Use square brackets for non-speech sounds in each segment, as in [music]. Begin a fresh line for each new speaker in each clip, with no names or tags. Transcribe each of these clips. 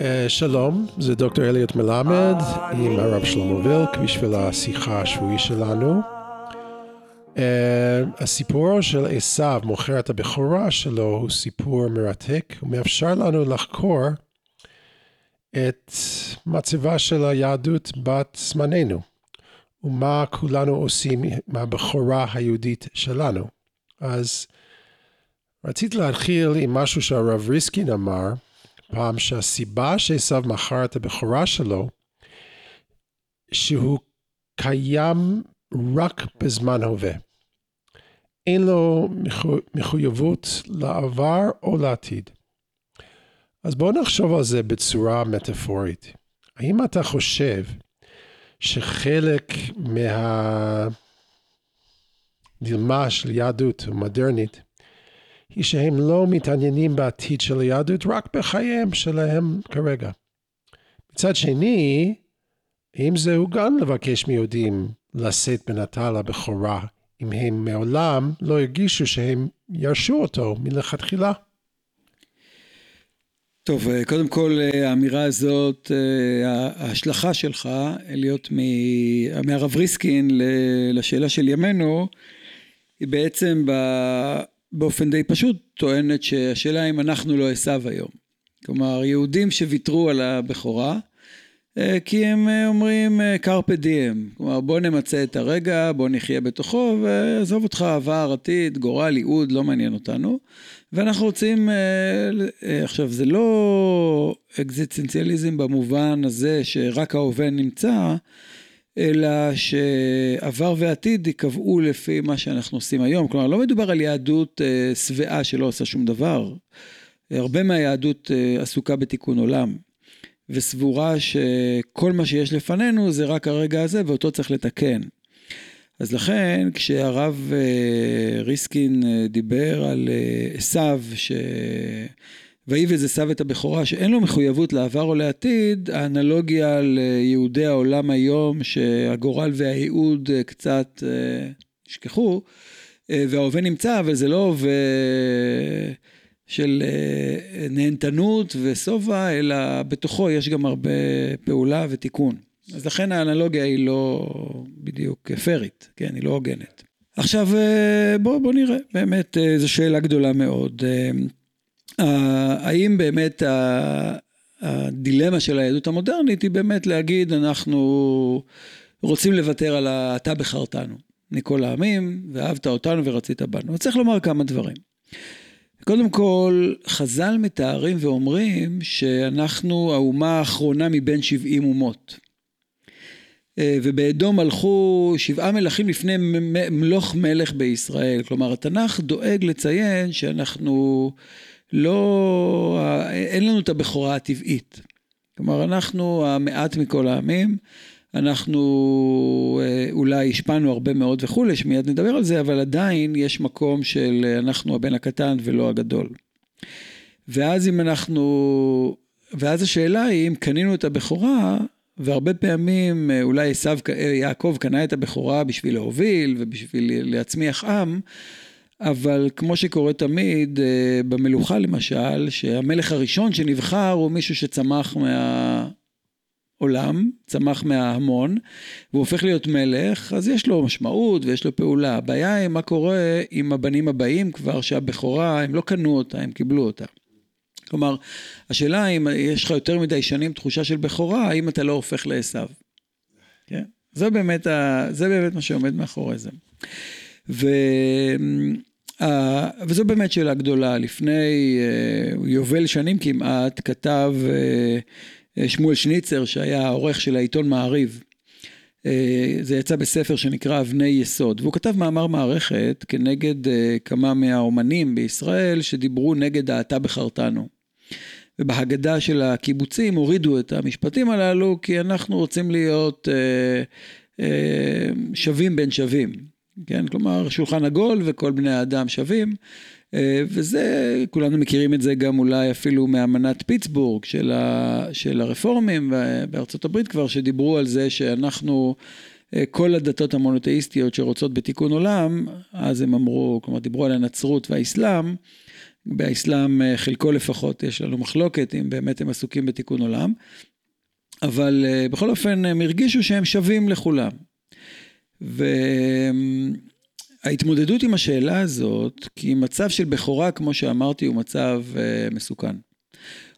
אה, שלום, זה דוקטור אליוט מלמד עם הרב שלמה וילק בשביל השיחה השבועי שלנו. Uh, הסיפור של עשיו מוכר את הבכורה שלו הוא סיפור מרתק, הוא מאפשר לנו לחקור את מצבה של היהדות בת זמננו, ומה כולנו עושים מהבכורה היהודית שלנו. אז רציתי להתחיל עם משהו שהרב ריסקין אמר, פעם שהסיבה שעשו מכר את הבכורה שלו, שהוא קיים רק בזמן הווה. אין לו מחויבות לעבר או לעתיד. אז בואו נחשוב על זה בצורה מטאפורית. האם אתה חושב שחלק מהדילמה של יהדות מודרנית היא שהם לא מתעניינים בעתיד של היהדות, רק בחייהם שלהם כרגע. מצד שני, האם זהו גם לבקש מיהודים לשאת בנטל הבכורה, אם הם מעולם לא הרגישו שהם ירשו אותו מלכתחילה?
טוב, קודם כל האמירה הזאת, ההשלכה שלך, להיות מהרב ריסקין לשאלה של ימינו, היא בעצם באופן די פשוט טוענת שהשאלה אם אנחנו לא עשו היום. כלומר, יהודים שוויתרו על הבכורה, אה, כי הם אה, אומרים אה, דיאם, כלומר בוא נמצה את הרגע, בוא נחיה בתוכו ועזוב אותך עבר, עתיד, גורל, ייעוד, לא מעניין אותנו. ואנחנו רוצים, עכשיו זה לא אקזיסטנציאליזם במובן הזה שרק ההווה נמצא, אלא שעבר ועתיד ייקבעו לפי מה שאנחנו עושים היום. כלומר, לא מדובר על יהדות אה, שבעה שלא עושה שום דבר. הרבה מהיהדות אה, עסוקה בתיקון עולם, וסבורה שכל מה שיש לפנינו זה רק הרגע הזה ואותו צריך לתקן. אז לכן כשהרב אה, ריסקין דיבר על עשיו, ש... ויבז עשיו את הבכורה שאין לו מחויבות לעבר או לעתיד, האנלוגיה ליהודי העולם היום שהגורל והייעוד קצת נשכחו, וההווה נמצא, אבל זה לא הווה של נהנתנות ושובע, אלא בתוכו יש גם הרבה פעולה ותיקון. אז לכן האנלוגיה היא לא בדיוק פיירית, כן, היא לא הוגנת. עכשיו בואו בוא נראה, באמת זו שאלה גדולה מאוד. האם באמת הדילמה של היהדות המודרנית היא באמת להגיד אנחנו רוצים לוותר על ה"אתה בחרתנו" מכל העמים, ואהבת אותנו ורצית בנו. צריך לומר כמה דברים. קודם כל, חז"ל מתארים ואומרים שאנחנו האומה האחרונה מבין 70 אומות. ובאדום הלכו שבעה מלכים לפני מלוך מלך בישראל. כלומר, התנ"ך דואג לציין שאנחנו לא, אין לנו את הבכורה הטבעית. כלומר, אנחנו המעט מכל העמים, אנחנו אה, אולי השפענו הרבה מאוד וכולי, שמיד נדבר על זה, אבל עדיין יש מקום של אנחנו הבן הקטן ולא הגדול. ואז אם אנחנו, ואז השאלה היא אם קנינו את הבכורה, והרבה פעמים אה, אולי עשיו, יעקב קנה את הבכורה בשביל להוביל ובשביל להצמיח עם, אבל כמו שקורה תמיד, אה, במלוכה למשל, שהמלך הראשון שנבחר הוא מישהו שצמח מהעולם, צמח מההמון, והוא הופך להיות מלך, אז יש לו משמעות ויש לו פעולה. הבעיה היא מה קורה עם הבנים הבאים כבר, שהבכורה, הם לא קנו אותה, הם קיבלו אותה. כלומר, השאלה אם יש לך יותר מדי שנים תחושה של בכורה, האם אתה לא הופך לעשו. כן? זה באמת, ה... זה באמת מה שעומד מאחורי זה. ו... וזו באמת שאלה גדולה. לפני אה, יובל שנים כמעט כתב אה, שמואל שניצר שהיה העורך של העיתון מעריב. אה, זה יצא בספר שנקרא אבני יסוד, והוא כתב מאמר מערכת כנגד כמה מהאומנים בישראל שדיברו נגד האתה בחרתנו. ובהגדה של הקיבוצים הורידו את המשפטים הללו כי אנחנו רוצים להיות שווים בין שווים. כן, כלומר שולחן עגול וכל בני האדם שווים, אה, וזה, כולנו מכירים את זה גם אולי אפילו מאמנת פיטסבורג של, ה, של הרפורמים בארצות הברית כבר, שדיברו על זה שאנחנו, אה, כל הדתות המונותאיסטיות שרוצות בתיקון עולם, אז הם אמרו, כלומר דיברו על הנצרות והאסלאם, באסלאם חלקו לפחות יש לנו מחלוקת אם באמת הם עסוקים בתיקון עולם, אבל בכל אופן הם הרגישו שהם שווים לכולם. וההתמודדות עם השאלה הזאת, כי מצב של בכורה, כמו שאמרתי, הוא מצב מסוכן.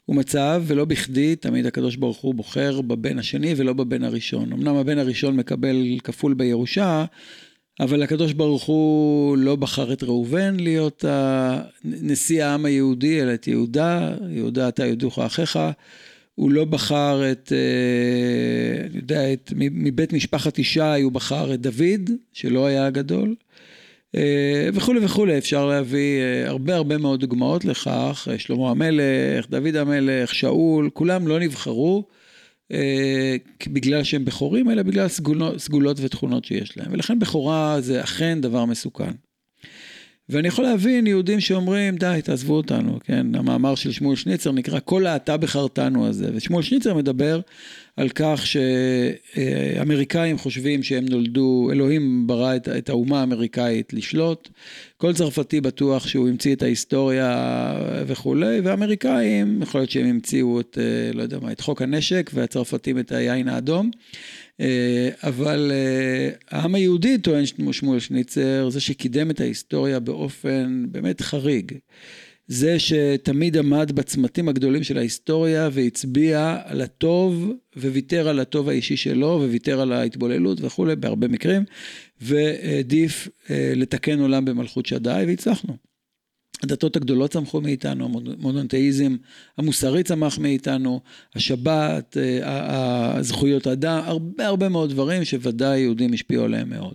הוא מצב, ולא בכדי, תמיד הקדוש ברוך הוא בוחר בבן השני ולא בבן הראשון. אמנם הבן הראשון מקבל כפול בירושה, אבל הקדוש ברוך הוא לא בחר את ראובן להיות נשיא העם היהודי, אלא את יהודה, יהודה אתה יודוך אחיך. הוא לא בחר את, אה, אני יודע, את, מבית משפחת ישי הוא בחר את דוד, שלא היה הגדול. אה, וכולי וכולי, אפשר להביא אה, הרבה הרבה מאוד דוגמאות לכך, שלמה המלך, דוד המלך, שאול, כולם לא נבחרו בגלל שהם בכורים, אלא בגלל סגולות ותכונות שיש להם, ולכן בכורה זה אכן דבר מסוכן. ואני יכול להבין יהודים שאומרים, די, תעזבו אותנו, כן? המאמר של שמואל שניצר נקרא כל האתה בחרתנו הזה, ושמואל שניצר מדבר על כך שאמריקאים חושבים שהם נולדו, אלוהים ברא את, את האומה האמריקאית לשלוט, כל צרפתי בטוח שהוא המציא את ההיסטוריה וכולי, ואמריקאים, יכול להיות שהם המציאו את, לא יודע מה, את חוק הנשק, והצרפתים את היין האדום. אה, אבל אה, העם היהודי, טוען שמואל שניצר, זה שקידם את ההיסטוריה באופן באמת חריג. זה שתמיד עמד בצמתים הגדולים של ההיסטוריה והצביע על הטוב וויתר על הטוב האישי שלו וויתר על ההתבוללות וכולי בהרבה מקרים והעדיף אה, לתקן עולם במלכות שדי והצלחנו. הדתות הגדולות צמחו מאיתנו, המונותאיזם המוסרי צמח מאיתנו, השבת, אה, זכויות אדם, הרבה הרבה מאוד דברים שוודאי יהודים השפיעו עליהם מאוד.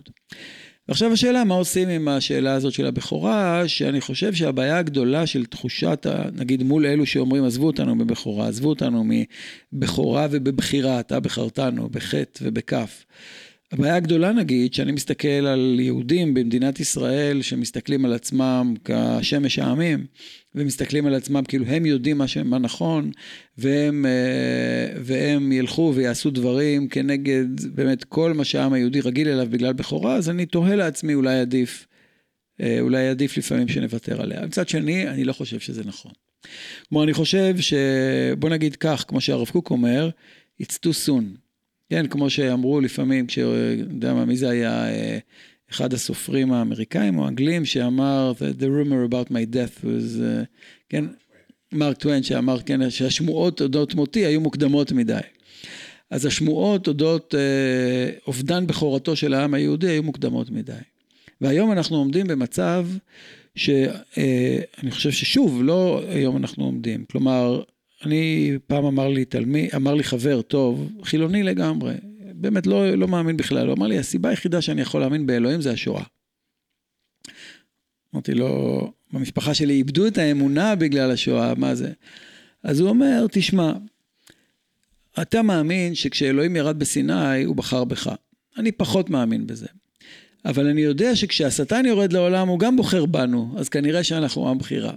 ועכשיו השאלה, מה עושים עם השאלה הזאת של הבכורה, שאני חושב שהבעיה הגדולה של תחושת, נגיד מול אלו שאומרים, עזבו אותנו בבכורה, עזבו אותנו מבכורה ובבחירה, אתה בחרתנו, בחטא ובכף. הבעיה הגדולה נגיד, שאני מסתכל על יהודים במדינת ישראל שמסתכלים על עצמם כשמש העמים, ומסתכלים על עצמם כאילו הם יודעים מה, מה נכון, והם, אה, והם ילכו ויעשו דברים כנגד באמת כל מה שהעם היהודי רגיל אליו בגלל בכורה, אז אני תוהה לעצמי אולי עדיף, אה, אולי עדיף לפעמים שנוותר עליה. מצד שני, אני לא חושב שזה נכון. כלומר, אני חושב שבוא נגיד כך, כמו שהרב קוק אומר, it's too soon. כן, כמו שאמרו לפעמים, כש... יודע מה, מי זה היה, אה, אחד הסופרים האמריקאים או האנגלים, שאמר, the rumor about my death was, uh, כן, מרק טוויין שאמר, כן, שהשמועות אודות מותי היו מוקדמות מדי. אז השמועות אודות אה, אובדן בכורתו של העם היהודי היו מוקדמות מדי. והיום אנחנו עומדים במצב שאני אה, חושב ששוב, לא היום אנחנו עומדים. כלומר, אני, פעם אמר לי תלמיד, אמר לי חבר טוב, חילוני לגמרי, באמת לא, לא מאמין בכלל, הוא אמר לי, הסיבה היחידה שאני יכול להאמין באלוהים זה השואה. אמרתי לו, במשפחה שלי איבדו את האמונה בגלל השואה, מה זה? אז הוא אומר, תשמע, אתה מאמין שכשאלוהים ירד בסיני, הוא בחר בך. אני פחות מאמין בזה. אבל אני יודע שכשהשטן יורד לעולם, הוא גם בוחר בנו, אז כנראה שאנחנו עם בחירה.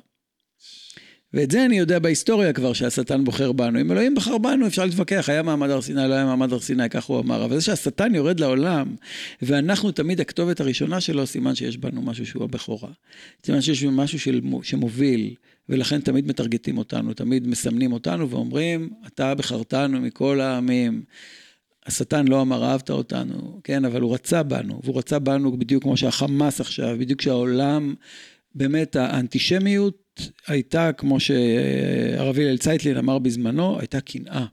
ואת זה אני יודע בהיסטוריה כבר, שהשטן בוחר בנו. אם אלוהים בחר בנו, אפשר להתווכח, היה מעמד הר סיני, לא היה מעמד הר סיני, כך הוא אמר. אבל זה שהשטן יורד לעולם, ואנחנו תמיד הכתובת הראשונה שלו, סימן שיש בנו משהו שהוא הבכורה. סימן שיש משהו של, שמוביל, ולכן תמיד מטרגטים אותנו, תמיד מסמנים אותנו ואומרים, אתה בחרתנו מכל העמים. השטן לא אמר אהבת אותנו, כן, אבל הוא רצה בנו, והוא רצה בנו בדיוק כמו שהחמאס עכשיו, בדיוק כשהעולם, באמת האנטישמיות הייתה, כמו שהרב הלל צייטלין אמר בזמנו, הייתה קנאה.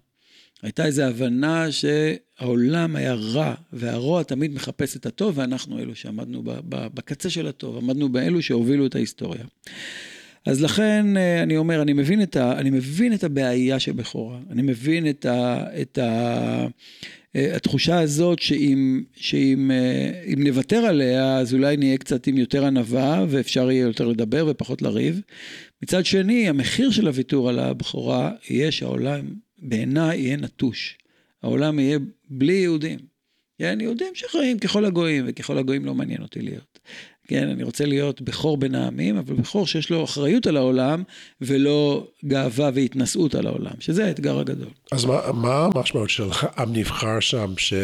הייתה איזו הבנה שהעולם היה רע, והרוע תמיד מחפש את הטוב, ואנחנו אלו שעמדנו בקצה של הטוב, עמדנו באלו שהובילו את ההיסטוריה. אז לכן אה, אני אומר, אני מבין את, ה, אני מבין את הבעיה של בכורה, אני מבין את, ה, את ה, אה, התחושה הזאת שאם, שאם אה, נוותר עליה, אז אולי נהיה קצת עם יותר ענווה, ואפשר יהיה יותר לדבר ופחות לריב. מצד שני, המחיר של הוויתור על הבכורה יהיה שהעולם בעיניי יהיה נטוש. העולם יהיה בלי יהודים. כן, יהודים שחיים ככל הגויים, וככל הגויים לא מעניין אותי להיות. כן, אני רוצה להיות בכור בין העמים, אבל בכור שיש לו אחריות על העולם, ולא גאווה והתנשאות על העולם, שזה האתגר הגדול.
אז מה, המשמעות של עם נבחר שם, ש...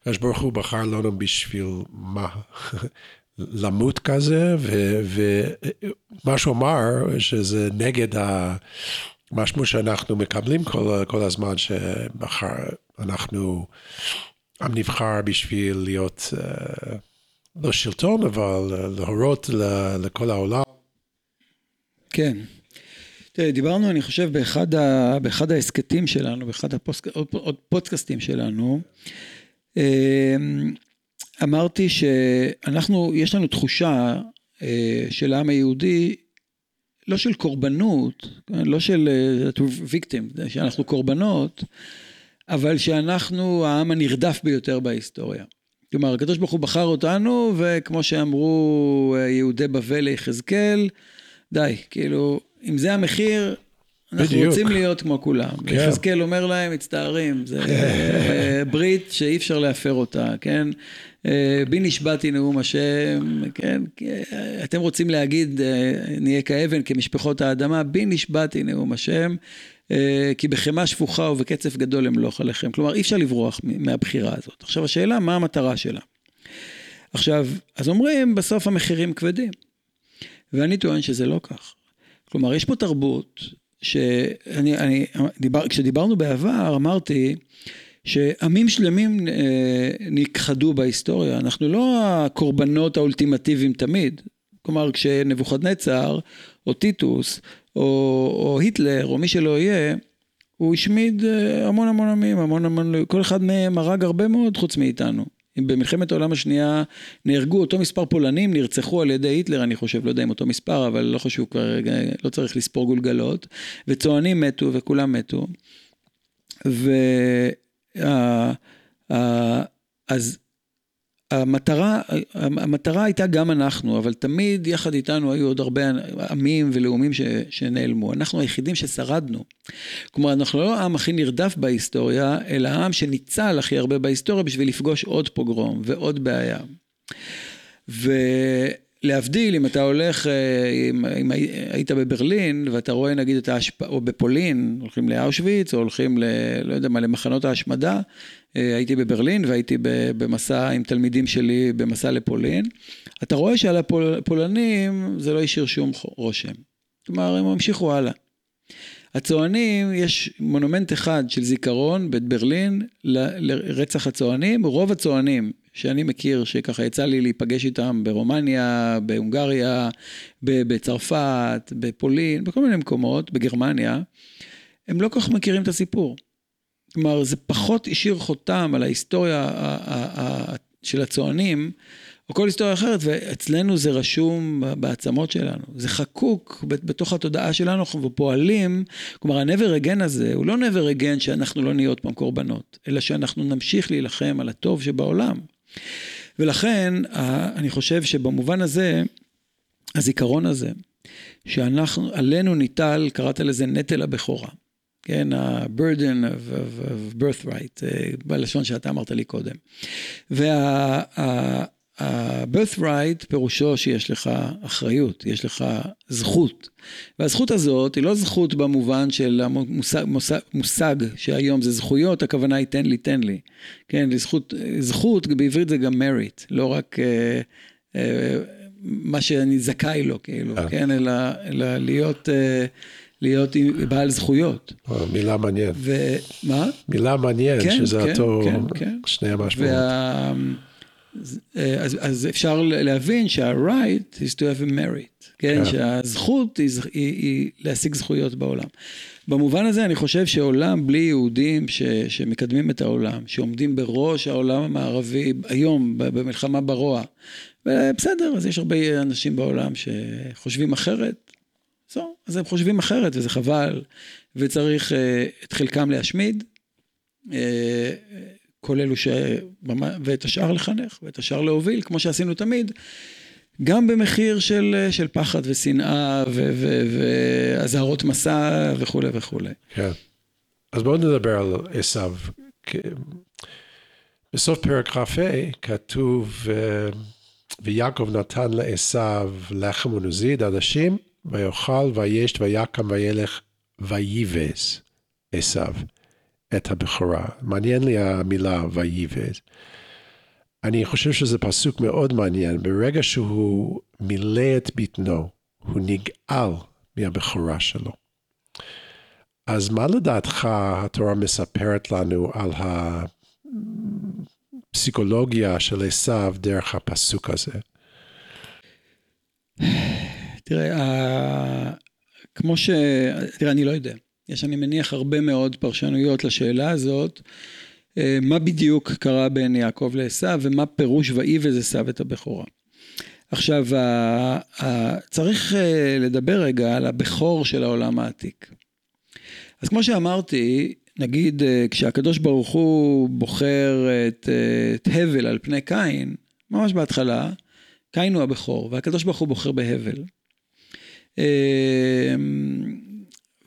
הקדוש ברוך הוא בחר לנו בשביל מה? [laughs] למות כזה, ומה שהוא אמר, שזה נגד ה... משהו שאנחנו מקבלים כל, כל הזמן, שמחר אנחנו עם נבחר בשביל להיות, uh, לא שלטון, אבל להורות לכל העולם.
כן. תראה, דיברנו, אני חושב, באחד, ה, באחד ההסכתים שלנו, באחד הפודקאסטים שלנו, אמ, אמרתי שאנחנו, יש לנו תחושה אה, של העם היהודי, לא של קורבנות, לא של אה, שאנחנו קורבנות, אבל שאנחנו העם הנרדף ביותר בהיסטוריה. כלומר, הקדוש ברוך הוא בחר אותנו, וכמו שאמרו אה, יהודי בבל ליחזקאל, די, כאילו, אם זה המחיר, אנחנו בדיוק. רוצים להיות כמו כולם. כן. יחזקאל אומר להם, מצטערים, זה כן. ברית שאי אפשר להפר אותה, כן? אה, בי נשבעתי נאום השם, כן? אתם רוצים להגיד, אה, נהיה כאבן, כמשפחות האדמה, בי נשבעתי נאום השם, אה, כי בחמאה שפוכה ובקצף גדול אמלוך עליכם. כלומר, אי אפשר לברוח מהבחירה הזאת. עכשיו, השאלה, מה המטרה שלה? עכשיו, אז אומרים, בסוף המחירים כבדים. ואני טוען שזה לא כך. כלומר, יש פה תרבות שאני, אני, דיבר, כשדיברנו בעבר, אמרתי שעמים שלמים אה, נכחדו בהיסטוריה, אנחנו לא הקורבנות האולטימטיביים תמיד. כלומר, כשנבוכדנצר, או טיטוס, או, או היטלר, או מי שלא יהיה, הוא השמיד אה, המון המון עמים, המון המון, כל אחד מהם הרג הרבה מאוד חוץ מאיתנו. אם במלחמת העולם השנייה נהרגו אותו מספר פולנים, נרצחו על ידי היטלר, אני חושב, לא יודע אם אותו מספר, אבל לא חשוב כבר, לא צריך לספור גולגלות, וצוענים מתו וכולם מתו. ו... אז המטרה, המטרה הייתה גם אנחנו, אבל תמיד יחד איתנו היו עוד הרבה עמים ולאומים ש, שנעלמו. אנחנו היחידים ששרדנו. כלומר, אנחנו לא העם הכי נרדף בהיסטוריה, אלא העם שניצל הכי הרבה בהיסטוריה בשביל לפגוש עוד פוגרום ועוד בעיה. ולהבדיל, אם אתה הולך, אה, אם, אם היית בברלין ואתה רואה נגיד את ההשפעה, או בפולין, הולכים לאושוויץ או הולכים ל... לא יודע מה, למחנות ההשמדה, אה, הייתי בברלין והייתי במסע עם תלמידים שלי במסע לפולין. אתה רואה שעל הפולנים זה לא השאיר שום רושם. כלומר, הם המשיכו הלאה. הצוענים, יש מונומנט אחד של זיכרון בברלין לרצח הצוענים. רוב הצוענים שאני מכיר, שככה יצא לי להיפגש איתם ברומניה, בהונגריה, בצרפת, בפולין, בכל מיני מקומות, בגרמניה, הם לא כל כך מכירים את הסיפור. כלומר, זה פחות השאיר חותם על ההיסטוריה של הצוענים, או כל היסטוריה אחרת, ואצלנו זה רשום בעצמות שלנו. זה חקוק בתוך התודעה שלנו, אנחנו פועלים, כלומר, ה-never again הזה, הוא לא never again שאנחנו לא נהיה עוד פעם קורבנות, אלא שאנחנו נמשיך להילחם על הטוב שבעולם. ולכן, אני חושב שבמובן הזה, הזיכרון הזה, שאנחנו, עלינו ניטל, קראת לזה נטל הבכורה. כן, ה-burden of, of, of birthright, אה, בלשון שאתה אמרת לי קודם. וה-birthright פירושו שיש לך אחריות, יש לך זכות. והזכות הזאת היא לא זכות במובן של המושג מושג, מושג שהיום זה זכויות, הכוונה היא תן לי, תן לי. כן, זכות, זכות בעברית זה גם merit, לא רק... uh, uh, מה שאני זכאי לו, כאילו, כן, אלא, אלא להיות... Uh, להיות בעל זכויות.
מילה מעניינת.
ומה?
מילה מעניינת, כן, שזה כן, אותו, כן, כן. שני המשמעות. וה...
אז, אז אפשר להבין שה-right is to have a merit, כן? כן. שהזכות היא, היא, היא להשיג זכויות בעולם. במובן הזה אני חושב שעולם בלי יהודים ש, שמקדמים את העולם, שעומדים בראש העולם המערבי היום במלחמה ברוע, בסדר, אז יש הרבה אנשים בעולם שחושבים אחרת, זו, אז הם חושבים אחרת וזה חבל, וצריך uh, את חלקם להשמיד, uh, כל אלו ש... ואת השאר לחנך, ואת השאר להוביל, כמו שעשינו תמיד, גם במחיר של, של פחד ושנאה ואזהרות מסע וכולי וכולי.
כן. אז בואו נדבר על עשיו. בסוף פרק כ"ה כתוב, ויעקב נתן לעשיו לחם ונוזיד, עדשים, ויאכל וישת ויקם וילך וייבז עשיו את הבכורה. מעניין לי המילה וייבז. אני חושב שזה פסוק מאוד מעניין. ברגע שהוא מילא את בטנו, הוא נגאל מהבכורה שלו. אז מה לדעתך התורה מספרת לנו על הפסיכולוגיה של עשיו דרך הפסוק הזה?
תראה, כמו ש... תראה, אני לא יודע. יש, אני מניח, הרבה מאוד פרשנויות לשאלה הזאת. אה, מה בדיוק קרה בין יעקב לעשו ומה פירוש ויבז עשו את הבכורה. עכשיו, צריך אה, לדבר רגע על הבכור של העולם העתיק. אז כמו שאמרתי, נגיד אה, כשהקדוש ברוך הוא בוחר את, את הבל על פני קין, ממש בהתחלה, קין הוא הבכור, והקדוש ברוך הוא בוחר בהבל.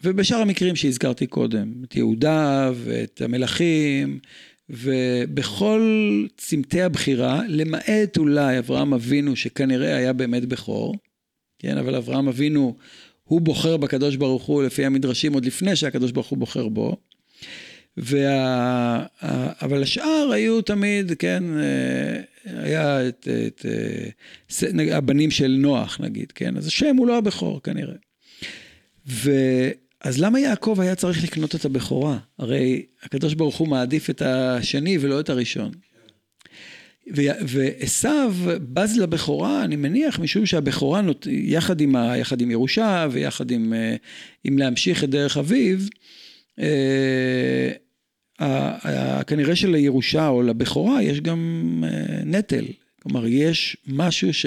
ובשאר המקרים שהזכרתי קודם, את יהודה ואת המלכים, ובכל צמתי הבחירה, למעט אולי אברהם אבינו, שכנראה היה באמת בכור, כן, אבל אברהם אבינו, הוא בוחר בקדוש ברוך הוא לפי המדרשים עוד לפני שהקדוש ברוך הוא בוחר בו. וה... אבל השאר היו תמיד, כן, אה, היה את, את, את אה, הבנים של נוח נגיד, כן, אז השם הוא לא הבכור כנראה. ו... אז למה יעקב היה צריך לקנות את הבכורה? הרי הקדוש ברוך הוא מעדיף את השני ולא את הראשון. ועשו בז לבכורה, אני מניח, משום שהבכורה, נות... יחד, עם ה... יחד עם ירושה ויחד עם, אה, עם להמשיך את דרך אביו, אה, כנראה שלירושה או לבכורה יש גם אה, נטל. כלומר, יש משהו ש...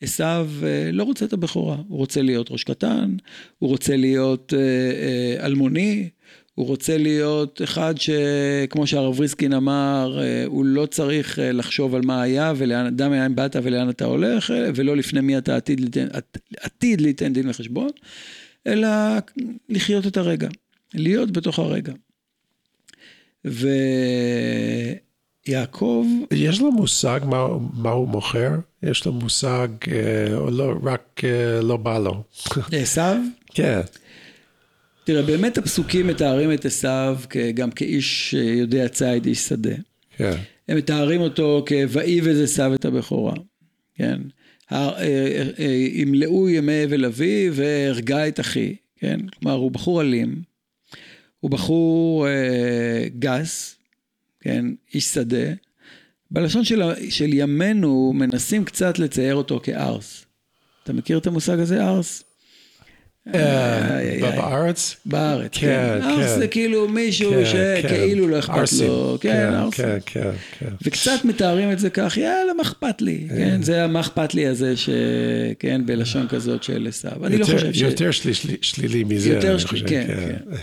עשיו אה, לא רוצה את הבכורה, הוא רוצה להיות ראש קטן, הוא רוצה להיות אה, אה, אלמוני, הוא רוצה להיות אחד שכמו שהרב ריסקין אמר, הוא לא צריך לחשוב על מה היה ולאן, דם אם באת ולאן אתה הולך, ולא לפני מי אתה עתיד, ליתן, עתיד ליתן דין וחשבון, אלא לחיות את הרגע, להיות בתוך הרגע. ו... יעקב...
יש לו מושג מה, מה הוא מוכר? יש לו מושג, אה, לא, רק אה, לא בא לו. [laughs]
לעשו?
כן.
תראה, באמת הפסוקים מתארים את עשו גם כאיש יודע ציד, איש שדה.
כן.
הם מתארים אותו כ"ואיבז עשו את הבכורה", כן? ימלאו אה, ימי אבל אבי והרגה את אחי, כן? כלומר, הוא בחור אלים, הוא בחור אה, גס, כן, איש שדה. בלשון של, של ימינו מנסים קצת לצייר אותו כארס. אתה מכיר את המושג הזה, ארס?
אה, בארץ?
בארץ, כן. כן. ארס זה כאילו מישהו כן, שכאילו כן. לא אכפת לו. כן, ארס. כן, כן, כן. וקצת מתארים את זה כך, יאללה, מה אכפת לי? כן, זה מה אכפת לי הזה, כן, בלשון כזאת של עשיו. אני לא חושב ש...
יותר שלילי מזה,
יותר שלילי, כן, כן.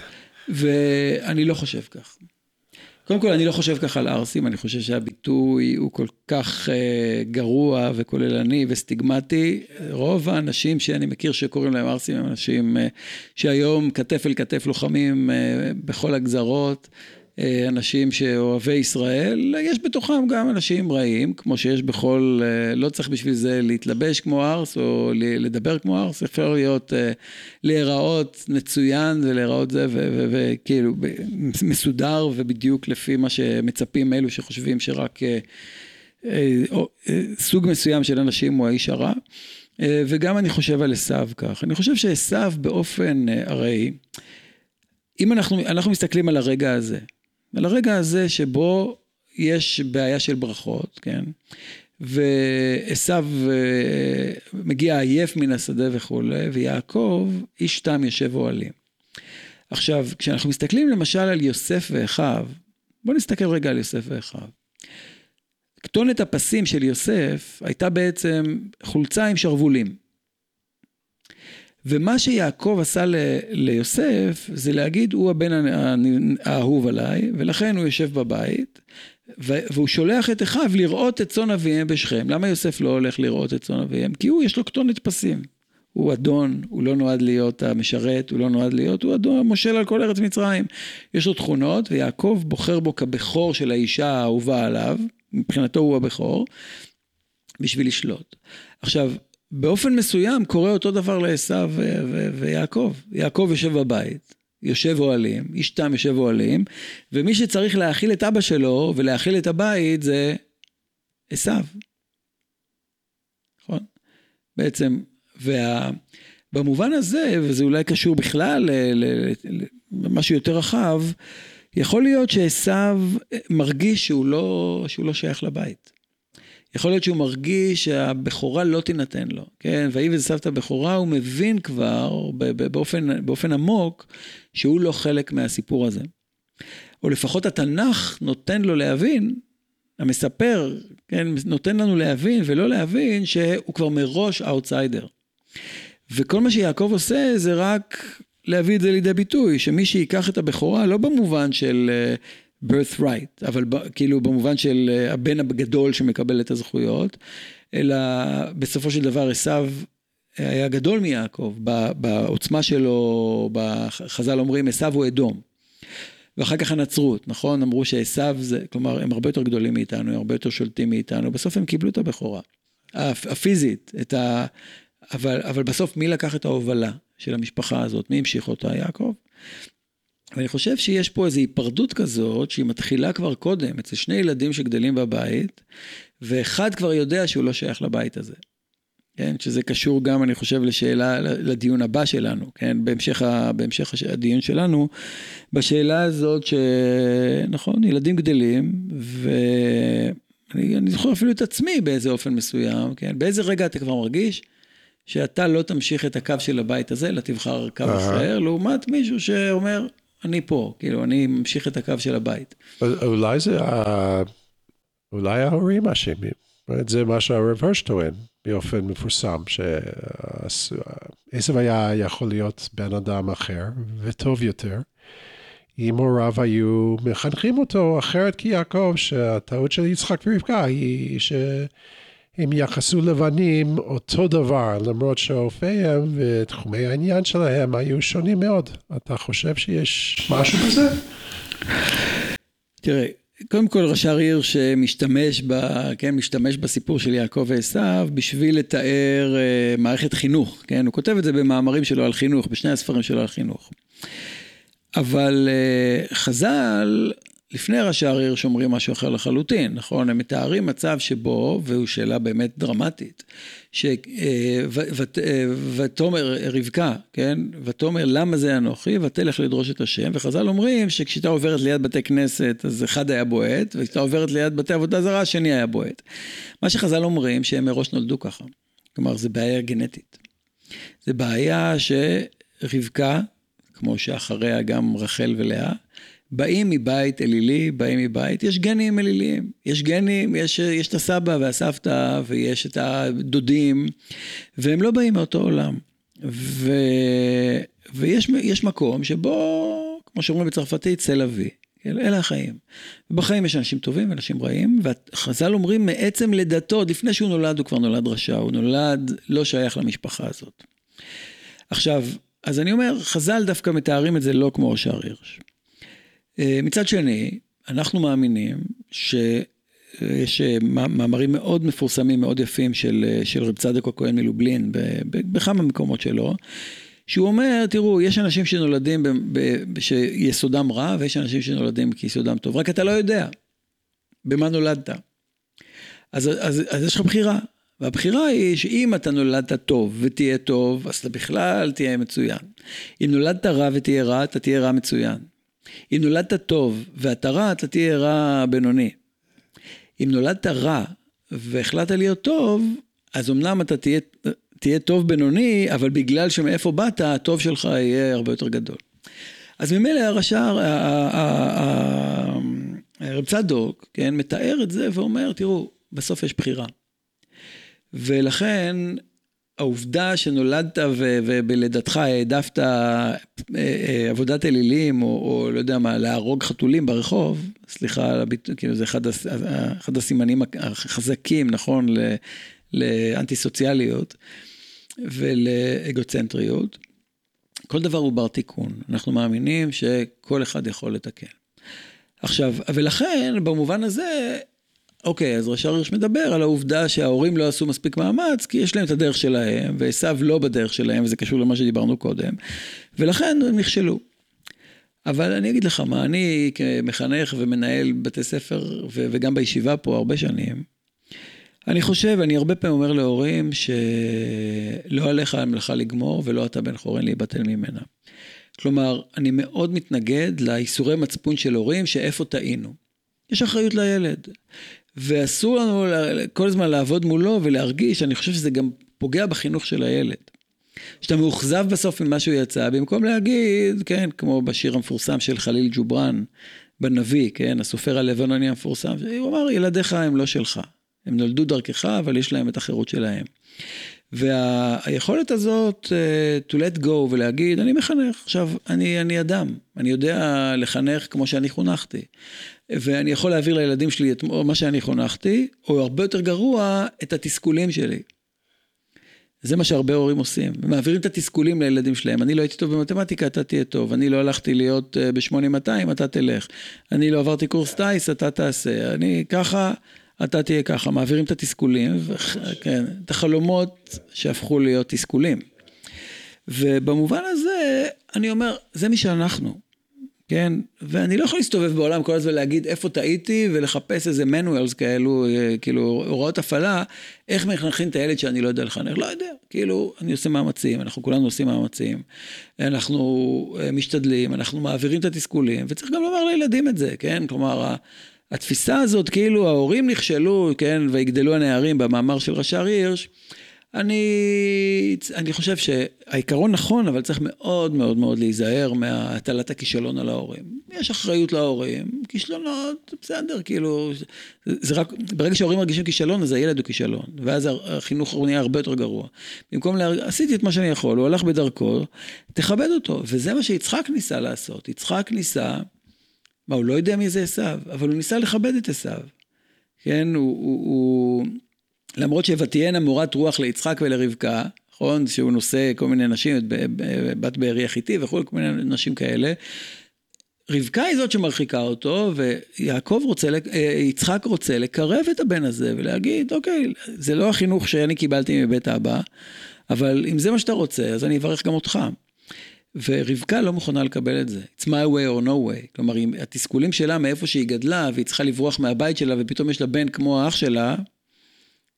ואני לא חושב כך. קודם כל, אני לא חושב ככה על ערסים, אני חושב שהביטוי הוא כל כך uh, גרוע וכוללני וסטיגמטי. רוב האנשים שאני מכיר שקוראים להם ערסים הם אנשים uh, שהיום כתף אל כתף לוחמים uh, בכל הגזרות. אה, אנשים שאוהבי ישראל, יש בתוכם גם אנשים רעים, כמו שיש בכל, אה, לא צריך בשביל זה להתלבש כמו ארס או לדבר כמו ארס, אפשר להיות, אה, להיראות מצוין ולהיראות זה, וכאילו מסודר ובדיוק לפי מה שמצפים אלו שחושבים שרק סוג מסוים של אנשים הוא האיש הרע. וגם אני חושב על עשו כך. אני חושב שעשו באופן, הרי, אם אנחנו, אנחנו מסתכלים על הרגע הזה, על הרגע הזה שבו יש בעיה של ברכות, כן? ועשו אה, מגיע עייף מן השדה וכולי, ויעקב איש תם יושב אוהלים. עכשיו, כשאנחנו מסתכלים למשל על יוסף ואחיו, בואו נסתכל רגע על יוסף ואחיו. כתונת הפסים של יוסף הייתה בעצם חולצה עם שרוולים. ומה שיעקב עשה ל, ליוסף, זה להגיד, הוא הבן האהוב עליי, ולכן הוא יושב בבית, והוא שולח את אחיו לראות את צאן אביהם בשכם. למה יוסף לא הולך לראות את צאן אביהם? כי הוא, יש לו כתונת פסים. הוא אדון, הוא לא נועד להיות המשרת, הוא לא נועד להיות, הוא אדון, מושל על כל ארץ מצרים. יש לו תכונות, ויעקב בוחר בו כבכור של האישה האהובה עליו, מבחינתו הוא הבכור, בשביל לשלוט. עכשיו, באופן מסוים קורה אותו דבר לעשו ויעקב. יעקב יושב בבית, יושב אוהלים, איש תם יושב אוהלים, ומי שצריך להאכיל את אבא שלו ולהאכיל את הבית זה עשו. נכון? בעצם, וה, הזה, וזה אולי קשור בכלל למשהו יותר רחב, יכול להיות שעשו מרגיש שהוא לא, שהוא לא שייך לבית. יכול להיות שהוא מרגיש שהבכורה לא תינתן לו, כן? ויהי סבתא בכורה, הוא מבין כבר באופן, באופן עמוק שהוא לא חלק מהסיפור הזה. או לפחות התנ"ך נותן לו להבין, המספר, כן, נותן לנו להבין ולא להבין שהוא כבר מראש אאוטסיידר. וכל מה שיעקב עושה זה רק להביא את זה לידי ביטוי, שמי שיקח את הבכורה, לא במובן של uh, birthright, אבל ב, כאילו במובן של uh, הבן הגדול שמקבל את הזכויות, אלא בסופו של דבר עשו היה גדול מיעקב, בעוצמה שלו, בחז"ל אומרים עשו הוא אדום. ואחר כך הנצרות, נכון? אמרו שעשו זה, כלומר, הם הרבה יותר גדולים מאיתנו, הם הרבה יותר שולטים מאיתנו, בסוף הם קיבלו את הבכורה. הפיזית, את ה... אבל, אבל בסוף מי לקח את ההובלה של המשפחה הזאת? מי המשיך אותה? יעקב. ואני חושב שיש פה איזו היפרדות כזאת, שהיא מתחילה כבר קודם, אצל שני ילדים שגדלים בבית, ואחד כבר יודע שהוא לא שייך לבית הזה. כן, שזה קשור גם, אני חושב, לשאלה, לדיון הבא שלנו, כן, בהמשך, ה, בהמשך הדיון שלנו, בשאלה הזאת שנכון, ילדים גדלים, ואני זוכר אפילו את עצמי באיזה אופן מסוים, כן, באיזה רגע אתה כבר מרגיש שאתה לא תמשיך את הקו של הבית הזה, אלא תבחר קו אחר, לעומת מישהו שאומר, אני פה, כאילו, אני ממשיך את הקו של הבית.
אולי זה, אולי ההורים אשמים, זה מה שהרב הרש טוען. באופן מפורסם, שעשב היה יכול להיות בן אדם אחר וטוב יותר, אם הוריו היו מחנכים אותו אחרת כיעקב, שהטעות של יצחק ורבקה היא שהם יחסו לבנים אותו דבר, למרות שהאופיהם ותחומי העניין שלהם היו שונים מאוד. אתה חושב שיש משהו בזה?
תראה, קודם כל רש"ר עיר שמשתמש ב, כן, משתמש בסיפור של יעקב ועשו בשביל לתאר uh, מערכת חינוך, כן, הוא כותב את זה במאמרים שלו על חינוך, בשני הספרים שלו על חינוך. אבל uh, חז"ל לפני ראשי העיר שאומרים משהו אחר לחלוטין, נכון? הם מתארים מצב שבו, והוא שאלה באמת דרמטית, ותאמר רבקה, כן? ותאמר למה זה אנוכי, ותלך לדרוש את השם, וחז"ל אומרים שכשאתה עוברת ליד בתי כנסת, אז אחד היה בועט, וכשאתה עוברת ליד בתי עבודה זרה, השני היה בועט. מה שחז"ל אומרים, שהם מראש נולדו ככה. כלומר, זה בעיה גנטית. זה בעיה שרבקה, כמו שאחריה גם רחל ולאה, באים מבית אלילי, באים מבית, יש גנים אליליים, יש גנים, יש, יש את הסבא והסבתא ויש את הדודים, והם לא באים מאותו עולם. ו, ויש מקום שבו, כמו שאומרים בצרפתית, צל אבי. אלה החיים. ובחיים יש אנשים טובים ואנשים רעים, וחז"ל אומרים מעצם לידתו, עוד לפני שהוא נולד הוא כבר נולד רשע, הוא נולד לא שייך למשפחה הזאת. עכשיו, אז אני אומר, חז"ל דווקא מתארים את זה לא כמו אושר הירש. אה, מצד שני, אנחנו מאמינים שיש אה, מאמרים מאוד מפורסמים, מאוד יפים של, אה, של רב צדק הכהן מלובלין, בכמה מקומות שלו, שהוא אומר, תראו, יש אנשים שנולדים ב, ב, שיסודם רע, ויש אנשים שנולדים כי יסודם טוב, רק אתה לא יודע במה נולדת. אז, אז, אז יש לך בחירה, והבחירה היא שאם אתה נולדת טוב ותהיה טוב, אז אתה בכלל תהיה מצוין. אם נולדת רע ותהיה רע, אתה תהיה רע מצוין. אם נולדת טוב ואתה רע, אתה תהיה רע בינוני. אם נולדת רע והחלטת להיות טוב, אז אמנם אתה תהיה, תהיה טוב בינוני, אבל בגלל שמאיפה באת, הטוב שלך יהיה הרבה יותר גדול. אז ממילא הרש"ר, הרב צדוק, כן, מתאר את זה ואומר, תראו, בסוף יש בחירה. ולכן העובדה שנולדת ובלידתך העדפת אה, אה, עבודת אלילים, או, או לא יודע מה, להרוג חתולים ברחוב, סליחה, כאילו זה אחד, אחד הסימנים החזקים, נכון, לאנטי סוציאליות ולאגוצנטריות. כל דבר הוא בר תיקון, אנחנו מאמינים שכל אחד יכול לתקן. עכשיו, ולכן במובן הזה אוקיי, אז ראשי הריש מדבר על העובדה שההורים לא עשו מספיק מאמץ, כי יש להם את הדרך שלהם, ועשו לא בדרך שלהם, וזה קשור למה שדיברנו קודם, ולכן הם נכשלו. אבל אני אגיד לך מה, אני כמחנך ומנהל בתי ספר, ו- וגם בישיבה פה הרבה שנים, אני חושב, אני הרבה פעמים אומר להורים שלא עליך המלאכה לגמור ולא אתה בן חורן להיבטל ממנה. כלומר, אני מאוד מתנגד לאיסורי מצפון של הורים שאיפה טעינו. יש אחריות לילד. ואסור לנו כל הזמן לעבוד מולו ולהרגיש, אני חושב שזה גם פוגע בחינוך של הילד. שאתה מאוכזב בסוף ממה שהוא יצא, במקום להגיד, כן, כמו בשיר המפורסם של חליל ג'ובראן, בנביא, כן, הסופר הלבנוני המפורסם, הוא אמר, ילדיך הם לא שלך. הם נולדו דרכך, אבל יש להם את החירות שלהם. והיכולת הזאת uh, to let go ולהגיד, אני מחנך, עכשיו, אני, אני אדם, אני יודע לחנך כמו שאני חונכתי. ואני יכול להעביר לילדים שלי את מה שאני חונכתי, או הרבה יותר גרוע, את התסכולים שלי. זה מה שהרבה הורים עושים, מעבירים את התסכולים לילדים שלהם. אני לא הייתי טוב במתמטיקה, אתה תהיה טוב. אני לא הלכתי להיות אה, ב-8200, אתה תלך. אני לא עברתי קורס טיס, אתה תעשה. אני ככה, אתה תהיה ככה. מעבירים את התסכולים, כן, את החלומות שהפכו להיות תסכולים. ובמובן הזה, אני אומר, זה מי שאנחנו. כן? ואני לא יכול להסתובב בעולם כל הזמן ולהגיד איפה טעיתי ולחפש איזה מנואלס כאלו, אה, כאילו הוראות הפעלה, איך מחנכים את הילד שאני לא יודע לחנך, לא יודע, כאילו אני עושה מאמצים, אנחנו כולנו עושים מאמצים, אנחנו אה, משתדלים, אנחנו מעבירים את התסכולים, וצריך גם לומר לילדים את זה, כן? כלומר, התפיסה הזאת, כאילו ההורים נכשלו, כן, ויגדלו הנערים במאמר של רש"ר הירש, אני, אני חושב שהעיקרון נכון, אבל צריך מאוד מאוד מאוד להיזהר מהטלת הכישלון על ההורים. יש אחריות להורים, כישלונות, בסדר, כאילו, זה רק, ברגע שההורים מרגישים כישלון, אז הילד הוא כישלון, ואז החינוך נהיה הרבה יותר גרוע. במקום, לה, עשיתי את מה שאני יכול, הוא הלך בדרכו, תכבד אותו, וזה מה שיצחק ניסה לעשות. יצחק ניסה, מה, הוא לא יודע מי זה עשיו, אבל הוא ניסה לכבד את עשיו. כן, הוא... הוא, הוא למרות שוותהיינה מורת רוח ליצחק ולרבקה, נכון? שהוא נושא כל מיני נשים, בת בארי החיתי וכו', כל מיני נשים כאלה. רבקה היא זאת שמרחיקה אותו, ויעקב רוצה, אה, יצחק רוצה לקרב את הבן הזה ולהגיד, אוקיי, זה לא החינוך שאני קיבלתי מבית אבא, אבל אם זה מה שאתה רוצה, אז אני אברך גם אותך. ורבקה לא מוכנה לקבל את זה. It's my way or no way. כלומר, התסכולים שלה מאיפה שהיא גדלה, והיא צריכה לברוח מהבית שלה, ופתאום יש לה בן כמו האח שלה,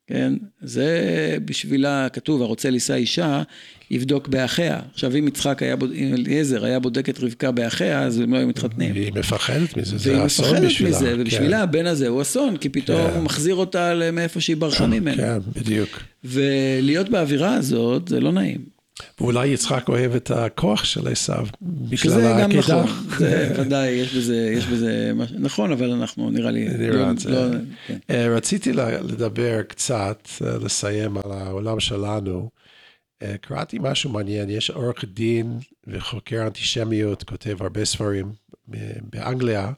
כן? זה בשבילה כתוב, הרוצה לישא אישה, יבדוק באחיה. עכשיו, אם יצחק היה, אם אליעזר היה בודק את רבקה באחיה, אז הם לא היו מתחתנים.
והיא מפחדת מזה, זה אסון בשבילה.
והיא מפחדת מזה, ובשבילה כן. הבן הזה הוא אסון, כי פתאום כן. הוא מחזיר אותה מאיפה שהיא ברחה ממנו.
כן, בדיוק.
ולהיות באווירה הזאת, זה לא נעים.
ואולי יצחק אוהב את הכוח של עשיו, בגלל העקידה.
שזה גם נכון, זה ודאי, יש בזה, יש בזה, נכון, אבל אנחנו נראה לי,
נראה את זה. לא. אה, רציתי לדבר קצת, אה, לסיים על העולם שלנו. אה, קראתי משהו מעניין, יש עורך דין וחוקר אנטישמיות, כותב הרבה ספרים באנגליה,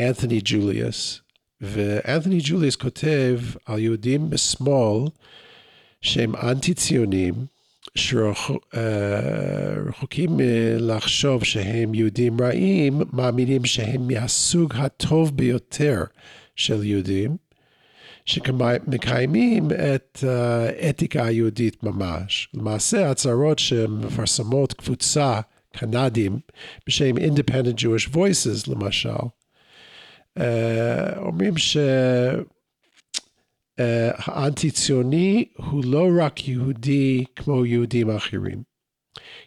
אנתוני ג'וליאס, ואנתוני ג'וליאס כותב על יהודים בשמאל שהם אנטי ציונים, שרחוקים לחשוב שהם יהודים רעים, מאמינים שהם מהסוג הטוב ביותר של יהודים, שמקיימים את האתיקה היהודית ממש. למעשה, הצהרות שמפרסמות קבוצה קנדים בשם Independent Jewish Voices, למשל, אומרים ש... האנטי-ציוני הוא לא רק יהודי כמו יהודים אחרים.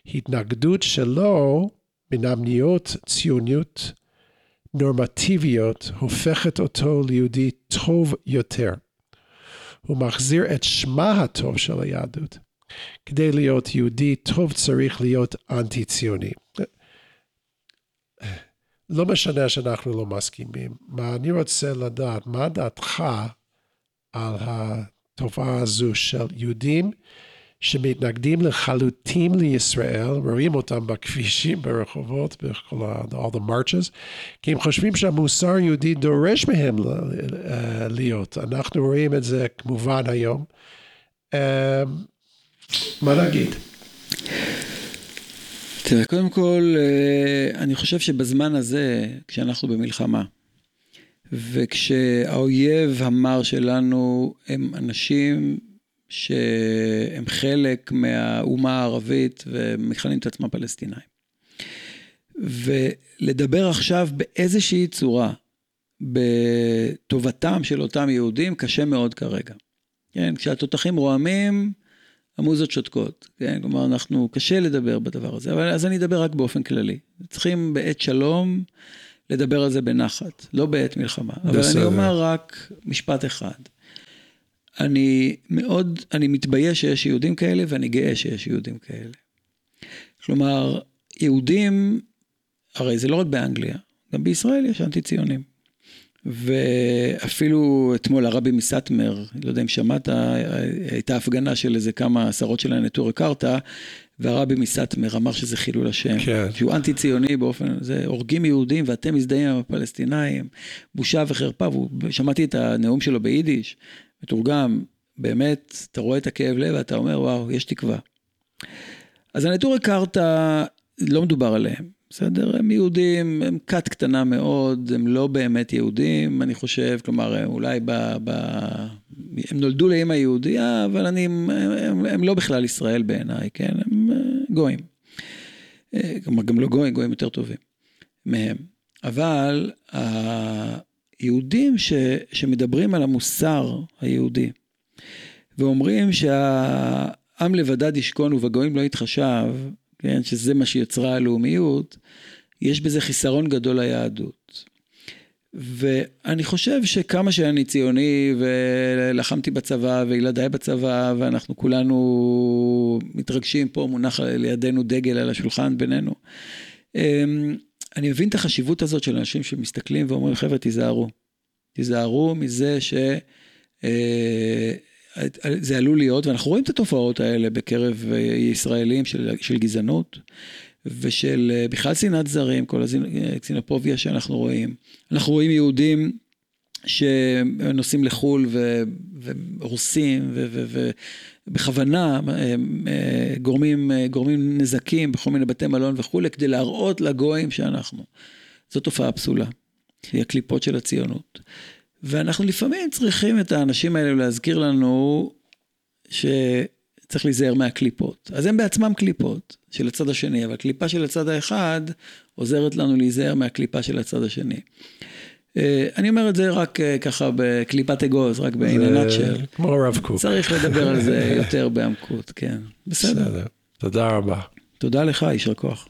התנגדות שלו מנמניות ציוניות נורמטיביות הופכת אותו ליהודי טוב יותר. הוא מחזיר את שמה הטוב של היהדות. כדי להיות יהודי טוב צריך להיות אנטי-ציוני. לא משנה שאנחנו לא מסכימים. מה אני רוצה לדעת, מה דעתך על התופעה הזו של יהודים שמתנגדים לחלוטין לישראל, רואים אותם בכבישים, ברחובות, בכל ה... all the marches, כי הם חושבים שהמוסר היהודי דורש מהם להיות. אנחנו רואים את זה כמובן היום. אמ, מה להגיד?
תראה, קודם כל, אה, אני חושב שבזמן הזה, כשאנחנו במלחמה, וכשהאויב המר שלנו הם אנשים שהם חלק מהאומה הערבית ומכנים את עצמם פלסטינאים. ולדבר עכשיו באיזושהי צורה בטובתם של אותם יהודים קשה מאוד כרגע. כן, כשהתותחים רועמים, המוזות שותקות, כן, כלומר אנחנו, קשה לדבר בדבר הזה, אבל אז אני אדבר רק באופן כללי. צריכים בעת שלום לדבר על זה בנחת, לא בעת מלחמה. בסדר. אבל אני אומר רק משפט אחד. אני מאוד, אני מתבייש שיש יהודים כאלה ואני גאה שיש יהודים כאלה. כלומר, יהודים, הרי זה לא רק באנגליה, גם בישראל יש אנטי ציונים. ואפילו אתמול הרבי מסטמר, לא יודע אם שמעת, הייתה הפגנה של איזה כמה עשרות של הנטורי קרתא, והרבי מסטמר אמר שזה חילול השם. כן. שהוא אנטי ציוני באופן, זה הורגים יהודים ואתם מזדהים עם הפלסטינאים, בושה וחרפה, ושמעתי את הנאום שלו ביידיש, מתורגם, באמת, אתה רואה את הכאב לב ואתה אומר, וואו, יש תקווה. אז הנטורי קרתא, לא מדובר עליהם. בסדר? הם יהודים, הם כת קטנה מאוד, הם לא באמת יהודים, אני חושב, כלומר, אולי ב... ב הם נולדו לאמא יהודייה, אבל אני, הם, הם, הם לא בכלל ישראל בעיניי, כן? הם אה, גויים. אה, כלומר, גם לא גויים, גויים יותר טובים מהם. אבל היהודים ש, שמדברים על המוסר היהודי, ואומרים שהעם לבדד ישכון ובגויים לא יתחשב, כן, שזה מה שיצרה הלאומיות, יש בזה חיסרון גדול ליהדות. ואני חושב שכמה שאני ציוני ולחמתי בצבא וילדיי בצבא ואנחנו כולנו מתרגשים פה, מונח לידינו דגל על השולחן בינינו. אמ, אני מבין את החשיבות הזאת של אנשים שמסתכלים ואומרים, חבר'ה, תיזהרו. תיזהרו מזה ש... אה, זה עלול להיות, ואנחנו רואים את התופעות האלה בקרב אה, ישראלים של, של גזענות ושל אה, בכלל שנאת זרים, כל הקסינופוביה שאנחנו רואים. אנחנו רואים יהודים שנוסעים לחו"ל והורסים ובכוונה אה, גורמים, גורמים נזקים בכל מיני בתי מלון וכולי, כדי להראות לגויים שאנחנו. זו תופעה פסולה. היא הקליפות של הציונות. ואנחנו לפעמים צריכים את האנשים האלה להזכיר לנו שצריך להיזהר מהקליפות. אז הם בעצמם קליפות של הצד השני, אבל קליפה של הצד האחד עוזרת לנו להיזהר מהקליפה של הצד השני. אה, אני אומר את זה רק אה, ככה בקליפת אגוז, רק בעין של.
כמו הרב קוק.
צריך לדבר על זה [laughs] יותר בעמקות, כן. בסדר. בסדר.
תודה רבה.
תודה לך, יישר כוח.